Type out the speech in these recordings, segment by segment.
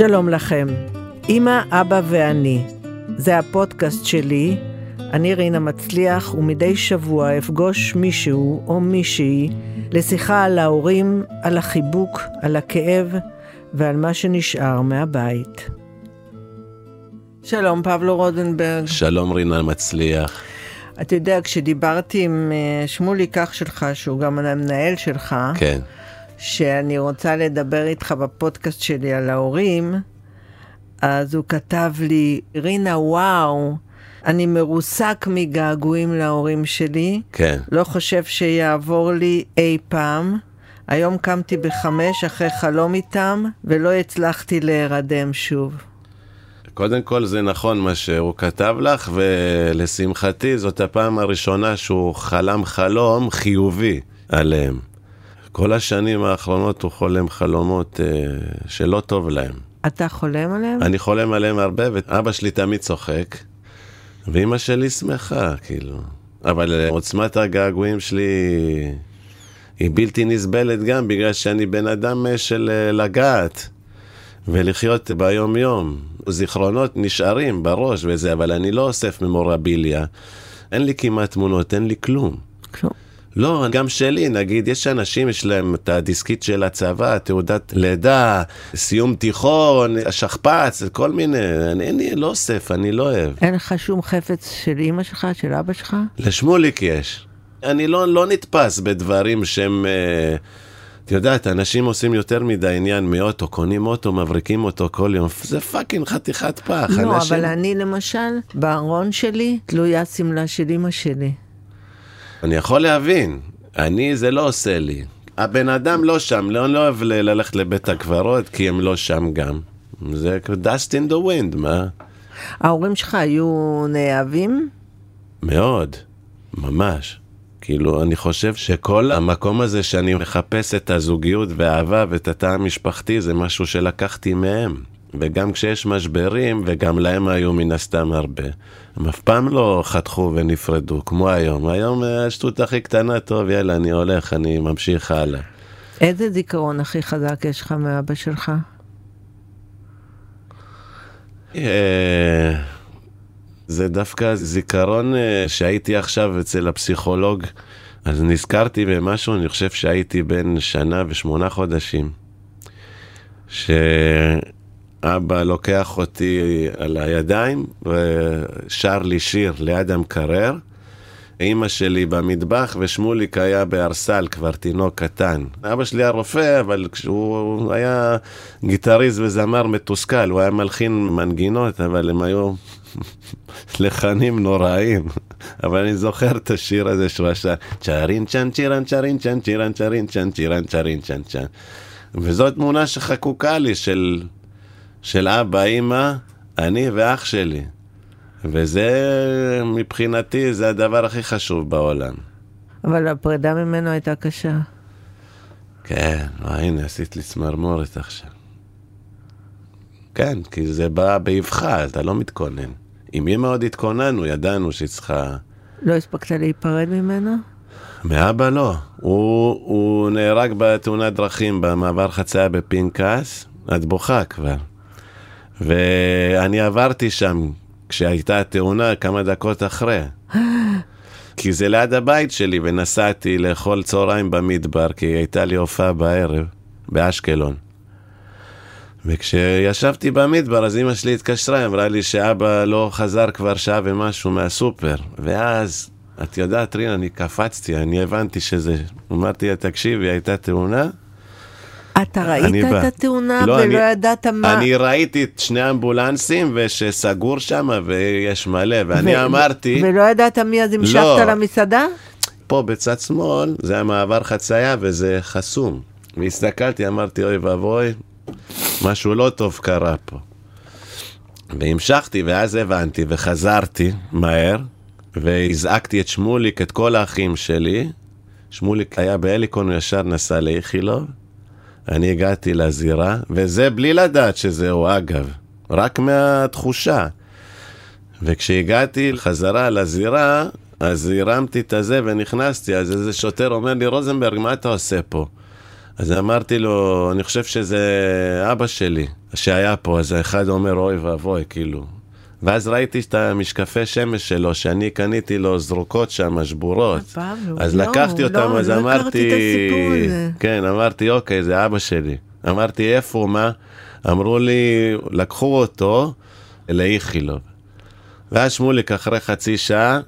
שלום לכם, אמא, אבא ואני. זה הפודקאסט שלי, אני רינה מצליח, ומדי שבוע אפגוש מישהו או מישהי לשיחה על ההורים, על החיבוק, על הכאב ועל מה שנשאר מהבית. שלום, פבלו רודנברג. שלום רינה מצליח. אתה יודע, כשדיברתי עם אה, שמוליק אח שלך, שהוא גם המנהל שלך, כן. שאני רוצה לדבר איתך בפודקאסט שלי על ההורים, אז הוא כתב לי, רינה, וואו, אני מרוסק מגעגועים להורים שלי. כן. לא חושב שיעבור לי אי פעם. היום קמתי בחמש אחרי חלום איתם, ולא הצלחתי להירדם שוב. קודם כל זה נכון מה שהוא כתב לך, ולשמחתי זאת הפעם הראשונה שהוא חלם חלום חיובי עליהם. כל השנים האחרונות הוא חולם חלומות אה, שלא טוב להם. אתה חולם עליהם? אני חולם עליהם הרבה, ואבא שלי תמיד צוחק, ואימא שלי שמחה, כאילו. אבל אה, עוצמת הגעגועים שלי היא בלתי נסבלת גם בגלל שאני בן אדם אה, של אה, לגעת ולחיות ביום יום. זיכרונות נשארים בראש וזה, אבל אני לא אוסף ממורביליה. אין לי כמעט תמונות, אין לי כלום. כלום. לא, גם שלי, נגיד, יש אנשים, יש להם את הדיסקית של הצבא, תעודת לידה, סיום תיכון, השכפ"ץ, כל מיני, אני, אני לא אוסף, אני לא אוהב. אין לך שום חפץ של אימא שלך, של אבא שלך? לשמוליק יש. אני לא, לא נתפס בדברים שהם... אה, את יודעת, אנשים עושים יותר מדי עניין מאוטו, קונים אוטו, מבריקים אותו כל יום, זה fucking חתיכת פח. לא, אנשים... אבל אני למשל, בארון שלי תלויה שמלה של אימא שלי. אני יכול להבין, אני, זה לא עושה לי. הבן אדם לא שם, לא, לא אוהב ללכת לבית הקברות, כי הם לא שם גם. זה dust in the wind, מה? ההורים שלך היו נאהבים? מאוד, ממש. כאילו, אני חושב שכל המקום הזה שאני מחפש את הזוגיות והאהבה ואת התא המשפחתי, זה משהו שלקחתי מהם. וגם כשיש משברים, וגם להם היו מן הסתם הרבה, הם אף פעם לא חתכו ונפרדו, כמו היום. היום אה, השטות הכי קטנה, טוב, יאללה, אני הולך, אני ממשיך הלאה. איזה זיכרון הכי חזק יש לך מאבא שלך? אה, זה דווקא זיכרון אה, שהייתי עכשיו אצל הפסיכולוג, אז נזכרתי במשהו, אני חושב שהייתי בן שנה ושמונה חודשים, שאבא לוקח אותי על הידיים ושר לי שיר ליד המקרר. אימא שלי במטבח ושמוליק היה בארסל, כבר תינוק קטן. אבא שלי היה רופא, אבל כשהוא היה גיטריסט וזמר מתוסכל, הוא היה מלחין מנגינות, אבל הם היו לחנים נוראים. אבל אני זוכר את השיר הזה שהוא עשה, צ'רין צ'ן צ'ירן צ'רין צ'ן צ'ירן צ'רין צ'ן צ'ירן צ'רין צ'ן צ'ן. וזו תמונה שחקוקה לי של, של אבא, אימא, אני ואח שלי. וזה מבחינתי זה הדבר הכי חשוב בעולם. אבל הפרידה ממנו הייתה קשה. כן, לא, הנה עשית לי צמרמורת עכשיו. כן, כי זה בא באבחה, אתה לא מתכונן. עם מי מאוד התכוננו, ידענו שהיא צריכה... לא הספקת להיפרד ממנו? מאבא לא. הוא, הוא נהרג בתאונת דרכים במעבר חצייה בפנקס, את בוכה כבר. ואני עברתי שם כשהייתה התאונה כמה דקות אחרי. כי זה ליד הבית שלי, ונסעתי לאכול צהריים במדבר, כי הייתה לי הופעה בערב, באשקלון. וכשישבתי במדבר, אז אמא שלי התקשרה, אמרה לי שאבא לא חזר כבר שעה ומשהו מהסופר. ואז, את יודעת, רינה, אני קפצתי, אני הבנתי שזה... אמרתי לה, תקשיבי, הייתה תאונה, אתה ראית את בא. התאונה לא, ולא אני- ידעת מה... אני ראיתי את שני האמבולנסים ושסגור שם ויש מלא, ואני ו- אמרתי, ולא ידעת מי אז המשכת לא. למסעדה? פה בצד שמאל זה המעבר חצייה וזה חסום. והסתכלתי, אמרתי, אוי ואבוי, משהו לא טוב קרה פה. והמשכתי, ואז הבנתי, וחזרתי מהר, והזעקתי את שמוליק, את כל האחים שלי. שמוליק היה בהליקון, הוא ישר נסע לאיכילוב. אני הגעתי לזירה, וזה בלי לדעת שזהו, אגב, רק מהתחושה. וכשהגעתי חזרה לזירה, אז הרמתי את הזה ונכנסתי, אז איזה שוטר אומר לי, רוזנברג, מה אתה עושה פה? אז אמרתי לו, אני חושב שזה אבא שלי, שהיה פה, אז האחד אומר, אוי ואבוי, כאילו. ואז ראיתי את המשקפי שמש שלו, שאני קניתי לו זרוקות שם, שבורות. פבלו, אז לא, לקחתי אותם, לא, אז לא אמרתי. כן, אמרתי, אוקיי, זה אבא שלי. אמרתי, איפה, מה? אמרו לי, לקחו אותו לאיכילוב. ואז שמוליק, אחרי חצי שעה,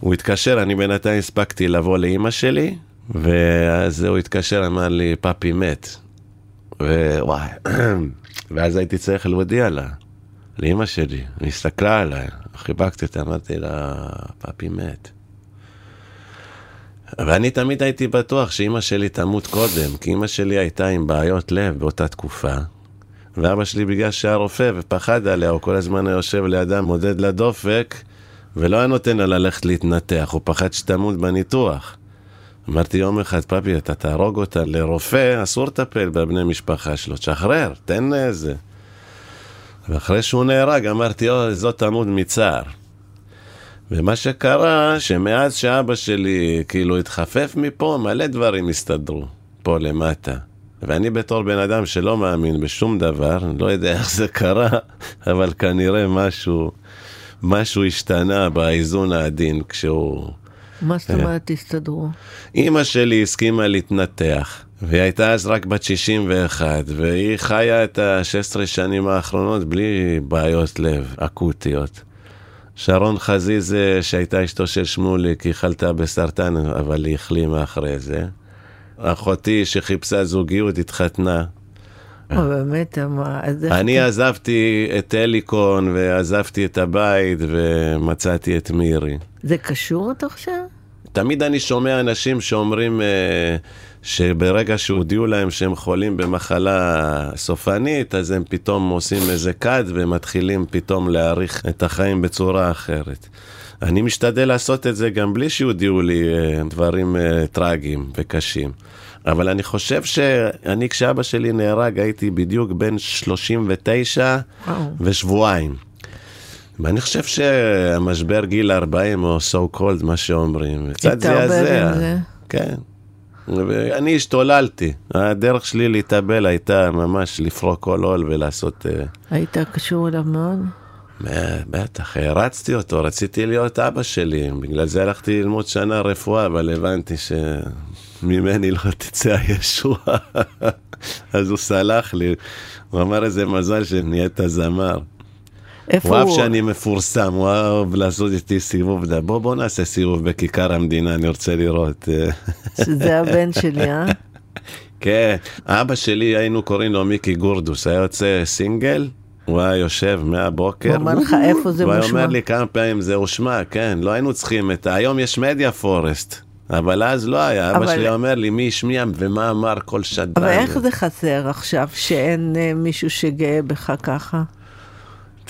הוא התקשר, אני בינתיים הספקתי לבוא לאימא שלי, ואז הוא התקשר, אמר לי, פאפי מת. ווואי, ואז הייתי צריך להודיע לה, לאימא שלי, היא הסתכלה עליי, חיבקתי אותה, אמרתי לה, פאפי מת. ואני תמיד הייתי בטוח שאימא שלי תמות קודם, כי אימא שלי הייתה עם בעיות לב באותה תקופה. ואבא שלי בגלל שהיה רופא ופחד עליה, הוא כל הזמן היה יושב לידה, מודד לה דופק, ולא היה נותן לה ללכת להתנתח, הוא פחד שתמות בניתוח. אמרתי יום אחד, פאפי, אתה תהרוג אותה לרופא, אסור לטפל בבני משפחה שלו, תשחרר, תן איזה. ואחרי שהוא נהרג, אמרתי, אוי, זאת תמות מצער. ומה שקרה, שמאז שאבא שלי כאילו התחפף מפה, מלא דברים הסתדרו, פה למטה. ואני בתור בן אדם שלא מאמין בשום דבר, לא יודע איך זה קרה, אבל כנראה משהו, משהו השתנה באיזון העדין כשהוא... מה זאת אומרת הסתדרו? אימא שלי הסכימה להתנתח, והיא הייתה אז רק בת 61, והיא חיה את ה-16 שנים האחרונות בלי בעיות לב אקוטיות. שרון חזיזה, שהייתה אשתו של שמוליק, היא חלתה בסרטן, אבל היא החלימה אחרי זה. אחותי שחיפשה זוגיות התחתנה. או באמת, מה, אני עזבתי את אליקון ועזבתי את הבית ומצאתי את מירי. זה קשור, אתה חושב? תמיד אני שומע אנשים שאומרים אה, שברגע שהודיעו להם שהם חולים במחלה סופנית, אז הם פתאום עושים איזה קאט ומתחילים פתאום להאריך את החיים בצורה אחרת. אני משתדל לעשות את זה גם בלי שהודיעו לי אה, דברים אה, טרגיים וקשים. אבל אני חושב שאני, כשאבא שלי נהרג, הייתי בדיוק בן 39 וואו. ושבועיים. ואני חושב שהמשבר גיל 40, או so called, מה שאומרים, קצת זעזע. כן. ואני השתוללתי. הדרך שלי להתאבל הייתה ממש לפרוק כל עול ולעשות... אה, היית קשור אליו מאוד? בטח, הרצתי אותו, רציתי להיות אבא שלי, בגלל זה הלכתי ללמוד שנה רפואה, אבל הבנתי שממני לא תצא הישועה. אז הוא סלח לי, הוא אמר איזה מזל שנהיית זמר. איפה הוא אהב הוא? שאני מפורסם, הוא אהב לעשות איתי סיבוב, בוא בוא נעשה סיבוב בכיכר המדינה, אני רוצה לראות. שזה הבן שלי, אה? כן, אבא שלי היינו קוראים לו מיקי גורדוס, היה יוצא סינגל, הוא היה יושב מהבוקר. הוא אמר לך איפה זה הוא מושמע? אומר לי כמה פעמים זה הושמע, כן, לא היינו צריכים את ה... היום יש מדיה פורסט, אבל אז לא היה, אבא שלי אומר לי מי השמיע ומה אמר כל שדרן. אבל איך זה חסר עכשיו שאין אה, מישהו שגאה בך ככה?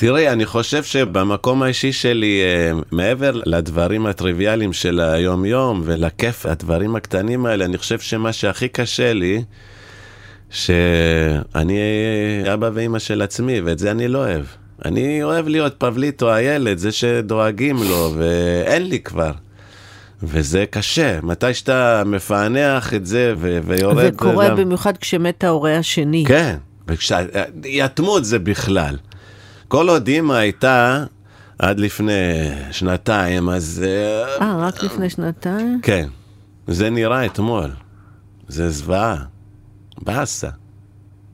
תראי, אני חושב שבמקום האישי שלי, אה, מעבר לדברים הטריוויאליים של היום-יום ולכיף, הדברים הקטנים האלה, אני חושב שמה שהכי קשה לי, שאני אבא ואימא של עצמי, ואת זה אני לא אוהב. אני אוהב להיות פבליטו הילד, זה שדואגים לו, ואין לי כבר. וזה קשה, מתי שאתה מפענח את זה ו- ויורד... זה קורה גם- במיוחד כשמת ההורה השני. כן, וכש... יתמות זה בכלל. כל עוד אימא הייתה עד לפני שנתיים, אז... אה, אה, רק לפני שנתיים? כן, זה נראה אתמול. זה זוועה. באסה.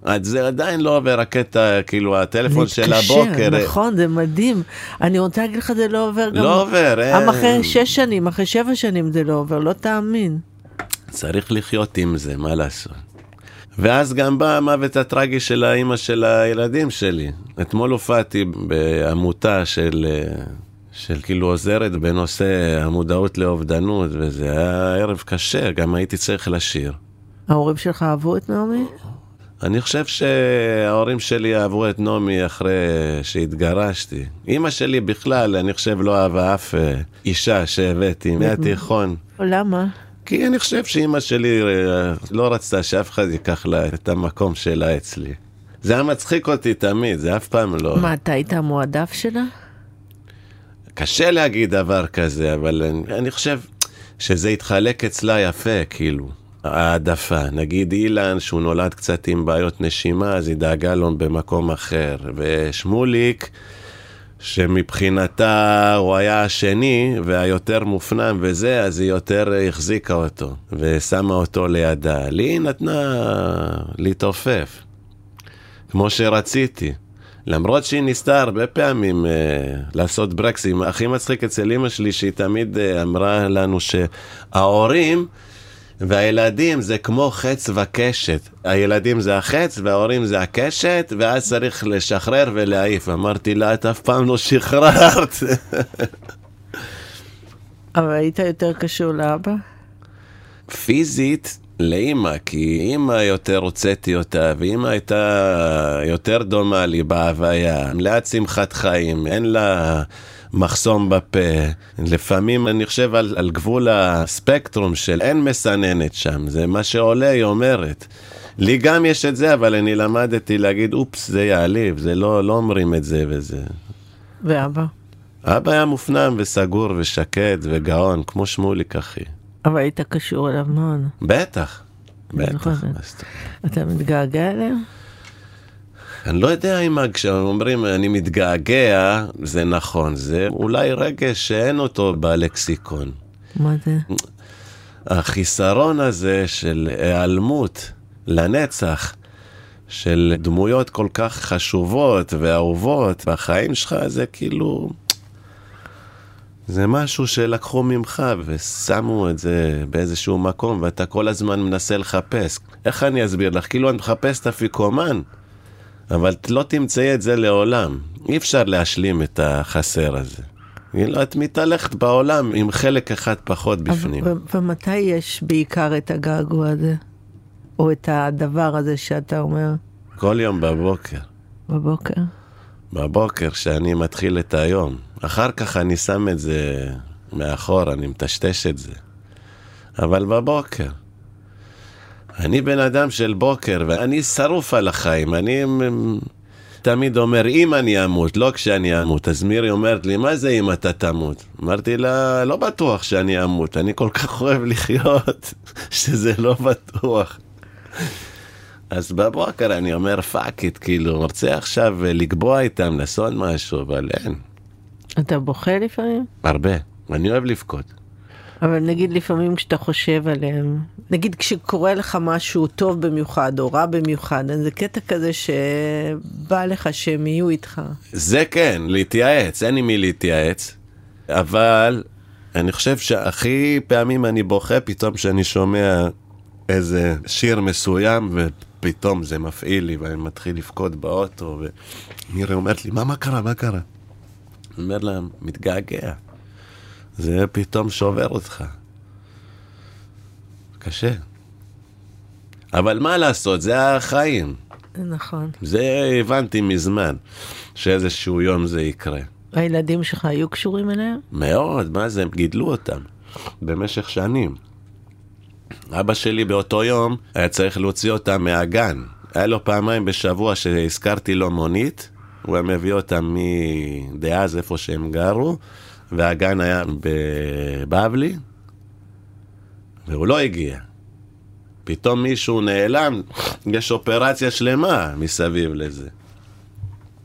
אז זה עדיין לא עובר הקטע, כאילו, הטלפון של הבוקר. אה, נכון, זה מדהים. אני רוצה להגיד לך, זה לא עובר גם... לא עובר, גם אין. אחרי שש שנים, אחרי שבע שנים זה לא עובר, לא תאמין. צריך לחיות עם זה, מה לעשות. ואז גם בא המוות הטרגי של האימא של הילדים שלי. אתמול הופעתי בעמותה של, של כאילו עוזרת בנושא המודעות לאובדנות, וזה היה ערב קשה, גם הייתי צריך לשיר. ההורים שלך אהבו את נעמי? אני חושב שההורים שלי אהבו את נעמי אחרי שהתגרשתי. אימא שלי בכלל, אני חושב, לא אהבה אף אה, אישה שהבאתי מהתיכון. למה? כי אני חושב שאימא שלי אה, לא רצתה שאף אחד ייקח לה את המקום שלה אצלי. זה היה מצחיק אותי תמיד, זה אף פעם לא... מה, אתה היית המועדף שלה? קשה להגיד דבר כזה, אבל אני, אני חושב שזה התחלק אצלה יפה, כאילו. העדפה. נגיד אילן, שהוא נולד קצת עם בעיות נשימה, אז היא דאגה לו במקום אחר. ושמוליק, שמבחינתה הוא היה השני והיותר מופנם וזה, אז היא יותר החזיקה אותו ושמה אותו לידה. לי היא נתנה להתעופף, כמו שרציתי. למרות שהיא ניסתה הרבה פעמים אה, לעשות ברקסים, הכי מצחיק אצל אמא שלי שהיא תמיד אה, אמרה לנו שההורים והילדים זה כמו חץ וקשת. הילדים זה החץ וההורים זה הקשת, ואז צריך לשחרר ולהעיף. אמרתי לה, את אף פעם לא שחררת. אבל היית יותר קשור לאבא? פיזית, לאימא, כי אימא יותר הוצאתי אותה, ואימא הייתה יותר דומה לי בהוויה, מלאת שמחת חיים, אין לה מחסום בפה. לפעמים אני חושב על, על גבול הספקטרום של אין מסננת שם, זה מה שעולה, היא אומרת. לי גם יש את זה, אבל אני למדתי להגיד, אופס, זה יעליב, זה לא, לא אומרים את זה וזה. ואבא? אבא היה מופנם וסגור ושקט וגאון, כמו שמוליק אחי. אבל היית קשור אליו מאוד. בטח, בטח. אתה מתגעגע אליהם? אני לא יודע אם כשאומרים אני מתגעגע, זה נכון, זה אולי רגש שאין אותו בלקסיקון. מה זה? החיסרון הזה של היעלמות לנצח, של דמויות כל כך חשובות ואהובות בחיים שלך, זה כאילו... זה משהו שלקחו ממך ושמו את זה באיזשהו מקום ואתה כל הזמן מנסה לחפש. איך אני אסביר לך? כאילו אני מחפש את אפיקומן, אבל לא תמצאי את זה לעולם. אי אפשר להשלים את החסר הזה. כאילו, את מתהלכת בעולם עם חלק אחד פחות בפנים. ומתי יש בעיקר את הגעגוע הזה? או את הדבר הזה שאתה אומר כל יום בבוקר. בבוקר? בבוקר שאני מתחיל את היום. אחר כך אני שם את זה מאחור, אני מטשטש את זה. אבל בבוקר. אני בן אדם של בוקר, ואני שרוף על החיים. אני תמיד אומר, אם אני אמות, לא כשאני אמות. אז מירי אומרת לי, מה זה אם אתה תמות? אמרתי לה, לא בטוח שאני אמות, אני כל כך אוהב לחיות, שזה לא בטוח. אז בבוקר אני אומר fuck it, כאילו, רוצה עכשיו אה, לקבוע איתם, לעשות משהו, אבל אין. אתה בוכה לפעמים? הרבה. אני אוהב לבכות. אבל נגיד לפעמים כשאתה חושב עליהם, נגיד כשקורה לך משהו טוב במיוחד או רע במיוחד, אז זה קטע כזה שבא לך שהם יהיו איתך. זה כן, להתייעץ, אין עם מי להתייעץ, אבל אני חושב שהכי פעמים אני בוכה פתאום כשאני שומע איזה שיר מסוים, ופתאום זה מפעיל לי, ואני מתחיל לבכות באוטו, ומירי אומרת לי, מה, מה קרה, מה קרה? אני אומר לה, מתגעגע. זה פתאום שובר אותך. קשה. אבל מה לעשות, זה החיים. נכון. זה הבנתי מזמן, שאיזשהו יום זה יקרה. הילדים שלך היו קשורים אליהם? מאוד, מה זה, הם גידלו אותם במשך שנים. אבא שלי באותו יום היה צריך להוציא אותם מהגן. היה לו פעמיים בשבוע שהזכרתי לו מונית, הוא היה מביא אותם מדאז, איפה שהם גרו, והגן היה בבבלי, והוא לא הגיע. פתאום מישהו נעלם, יש אופרציה שלמה מסביב לזה.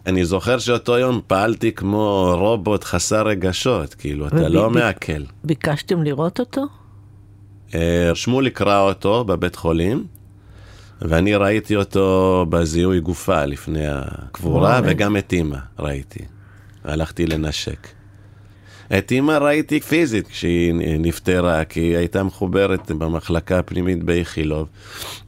אני זוכר שאותו יום פעלתי כמו רובוט חסר רגשות, כאילו, אתה לא מעכל. ביקשתם לראות אותו? אה, שמוליק ראה אותו בבית חולים, ואני ראיתי אותו בזיהוי גופה לפני הקבורה. וגם את אימא ראיתי. הלכתי לנשק. את אימא ראיתי פיזית כשהיא נפטרה, כי היא הייתה מחוברת במחלקה הפנימית באיכילוב,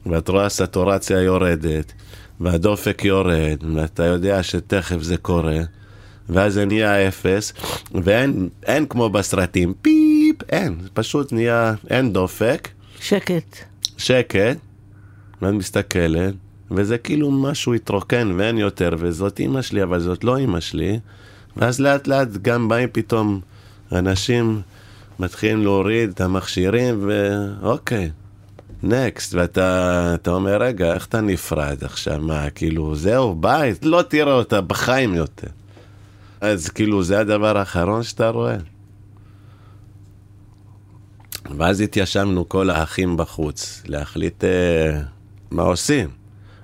ואת רואה סטורציה יורדת, והדופק יורד, ואתה יודע שתכף זה קורה, ואז זה נהיה אפס, ואין אין כמו בסרטים, פיפ, אין, פשוט נהיה, אין דופק, שקט. שקט, ואת מסתכלת, וזה כאילו משהו התרוקן ואין יותר, וזאת אימא שלי, אבל זאת לא אימא שלי. ואז לאט לאט גם באים פתאום אנשים, מתחילים להוריד את המכשירים, ואוקיי, נקסט, ואתה אתה אומר, רגע, איך אתה נפרד עכשיו? מה, כאילו, זהו, ביי, לא תראה אותה בחיים יותר. אז כאילו, זה הדבר האחרון שאתה רואה? ואז התיישבנו כל האחים בחוץ, להחליט אה, מה עושים.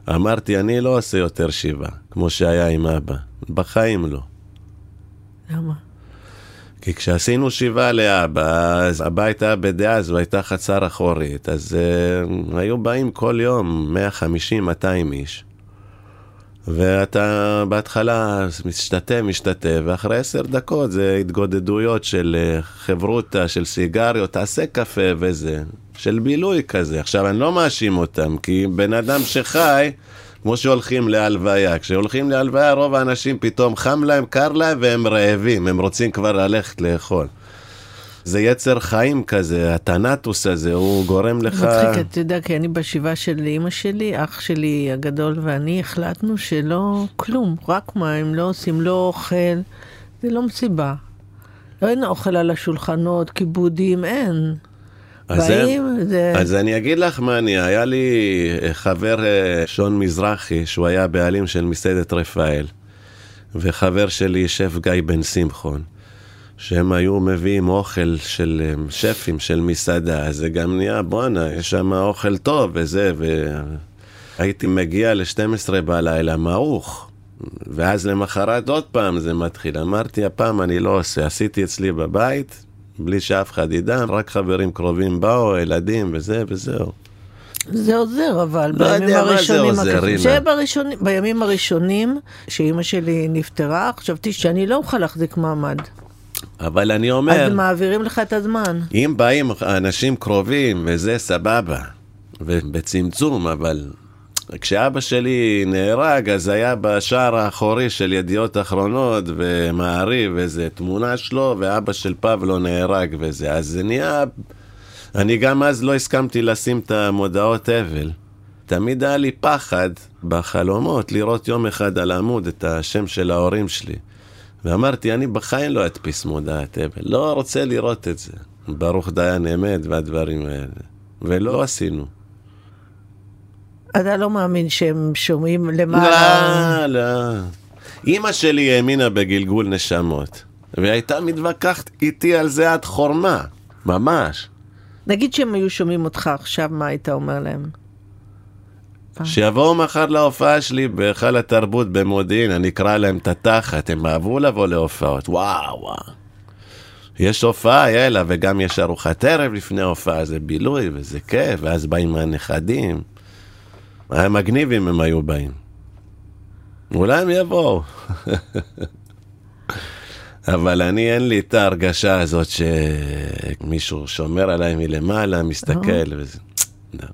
אמרתי, אני לא עושה יותר שבעה, כמו שהיה עם אבא. בחיים לא. למה? כי כשעשינו שבעה לאבא, אז הבית היה בדאז והייתה חצר אחורית, אז uh, היו באים כל יום 150-200 איש. ואתה בהתחלה משתתה, משתתה, ואחרי עשר דקות זה התגודדויות של אה, חברותא, של סיגריות, תעשה קפה וזה, של בילוי כזה. עכשיו, אני לא מאשים אותם, כי בן אדם שחי, כמו שהולכים להלוויה, כשהולכים להלוויה רוב האנשים פתאום חם להם, קר להם והם רעבים, הם רוצים כבר ללכת לאכול. זה יצר חיים כזה, הטנטוס הזה, הוא גורם לך... מצחיק, אתה יודע, כי אני בשבעה של אימא שלי, אח שלי הגדול ואני החלטנו שלא כלום, רק מים, לא עושים, לא אוכל, זה לא מסיבה. אין אוכל על השולחנות, כיבודים, אין. אז, באים, הם, זה... אז אני אגיד לך מה אני, היה לי חבר אה, שון מזרחי, שהוא היה בעלים של מסעדת רפאל, וחבר שלי שף גיא בן שמחון. שהם היו מביאים אוכל של אה, שפים של מסעדה, אז זה גם נהיה, בואנה, יש שם אוכל טוב וזה, והייתי מגיע ל-12 בלילה מעוך, ואז למחרת עוד פעם זה מתחיל. אמרתי, הפעם אני לא עושה, עשיתי אצלי בבית, בלי שאף אחד ידע, רק חברים קרובים באו, ילדים וזה וזהו. זה עוזר, אבל לא בימים יודע מה זה הראשונים, עוזר. שבראשונים- בימים הראשונים, שאימא שלי נפטרה, חשבתי שאני לא אוכל להחזיק מעמד. אבל אני אומר... אז מעבירים לך את הזמן. אם באים אנשים קרובים וזה סבבה, ובצמצום, אבל כשאבא שלי נהרג, אז היה בשער האחורי של ידיעות אחרונות ומעריב איזה תמונה שלו, ואבא של פבלו נהרג וזה, אז זה נהיה... אני גם אז לא הסכמתי לשים את המודעות אבל. תמיד היה לי פחד בחלומות לראות יום אחד על העמוד את השם של ההורים שלי. ואמרתי, אני בחיים לא אדפיס מודעת אבל, לא רוצה לראות את זה. ברוך דיין אמת והדברים האלה. ולא עשינו. אתה לא מאמין שהם שומעים למעלה. לא, לא. אימא שלי האמינה בגלגול נשמות, והיא הייתה מתווכחת איתי על זה עד חורמה, ממש. נגיד שהם היו שומעים אותך עכשיו, מה היית אומר להם? שיבואו מחר להופעה שלי בהיכל התרבות במודיעין, אני אקרא להם את התחת, הם אהבו לבוא להופעות, וואו וואו. יש הופעה, יאללה, וגם יש ארוחת ערב לפני ההופעה, זה בילוי וזה כיף, ואז באים הנכדים. היה מגניב אם הם היו באים. אולי הם יבואו. אבל אני, אין לי את ההרגשה הזאת שמישהו שומר עליי מלמעלה, מסתכל וזה. לא.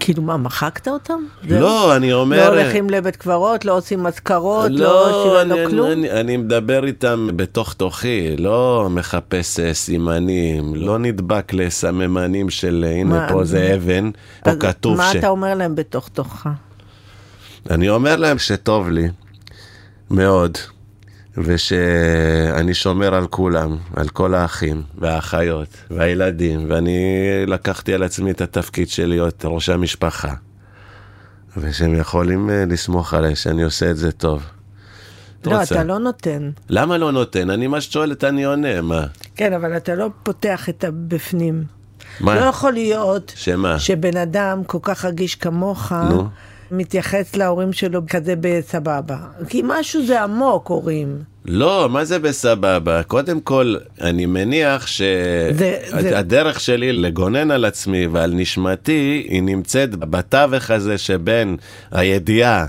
כאילו מה, מחקת אותם? לא, אני אומר... לא הולכים לבית קברות, לא עושים אזכרות, לא לא, עושים אני, לא כלום? אני, אני מדבר איתם בתוך תוכי, לא מחפש אה, סימנים, לא נדבק לסממנים של אה, הנה מה, פה זה אבן, פה כתוב מה ש... אתה אומר להם בתוך תוכך? אני אומר להם שטוב לי, מאוד, ושאני שומר על כולם, על כל האחים והאחיות והילדים, ואני לקחתי על עצמי את התפקיד של להיות ראש המשפחה, ושהם יכולים אה, לסמוך עליי שאני עושה את זה טוב. לא, רוצה? אתה לא נותן. למה לא נותן? אני מה ששואלת אני עונה, מה? כן, אבל אתה לא פותח את הבפנים. מה? לא יכול להיות שמה? שבן אדם כל כך רגיש כמוך, נו. מתייחס להורים שלו כזה בסבבה. כי משהו זה עמוק, הורים. לא, מה זה בסבבה? קודם כל, אני מניח זה- זה- שהדרך שלי לגונן על עצמי ועל נשמתי, היא נמצאת בתווך הזה שבין הידיעה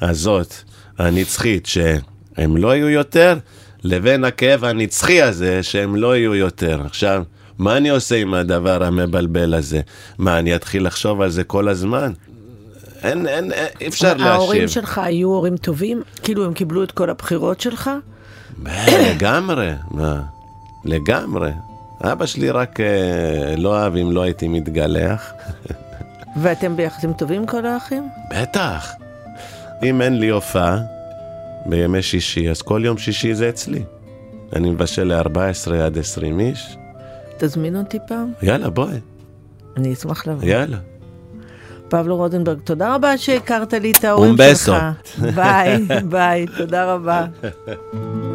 הזאת, הנצחית, שהם לא יהיו יותר, לבין הכאב הנצחי הזה, שהם לא יהיו יותר. עכשיו, מה אני עושה עם הדבר המבלבל הזה? מה, אני אתחיל לחשוב על זה כל הזמן? אין, אין, אין אי אפשר להשיב. ההורים שלך היו הורים טובים? כאילו הם קיבלו את כל הבחירות שלך? לגמרי, מה? לגמרי. אבא שלי רק אה, לא אהב אם לא הייתי מתגלח. ואתם ביחסים טובים כל האחים? בטח. אם אין לי הופעה בימי שישי, אז כל יום שישי זה אצלי. אני מבשל ל-14 עד 20 איש. תזמין אותי פעם, יאללה, בואי. אני אשמח לבוא. יאללה. פבלו רוזנברג, תודה רבה שהכרת לי את ההורים. שלך. ביי, ביי, תודה רבה.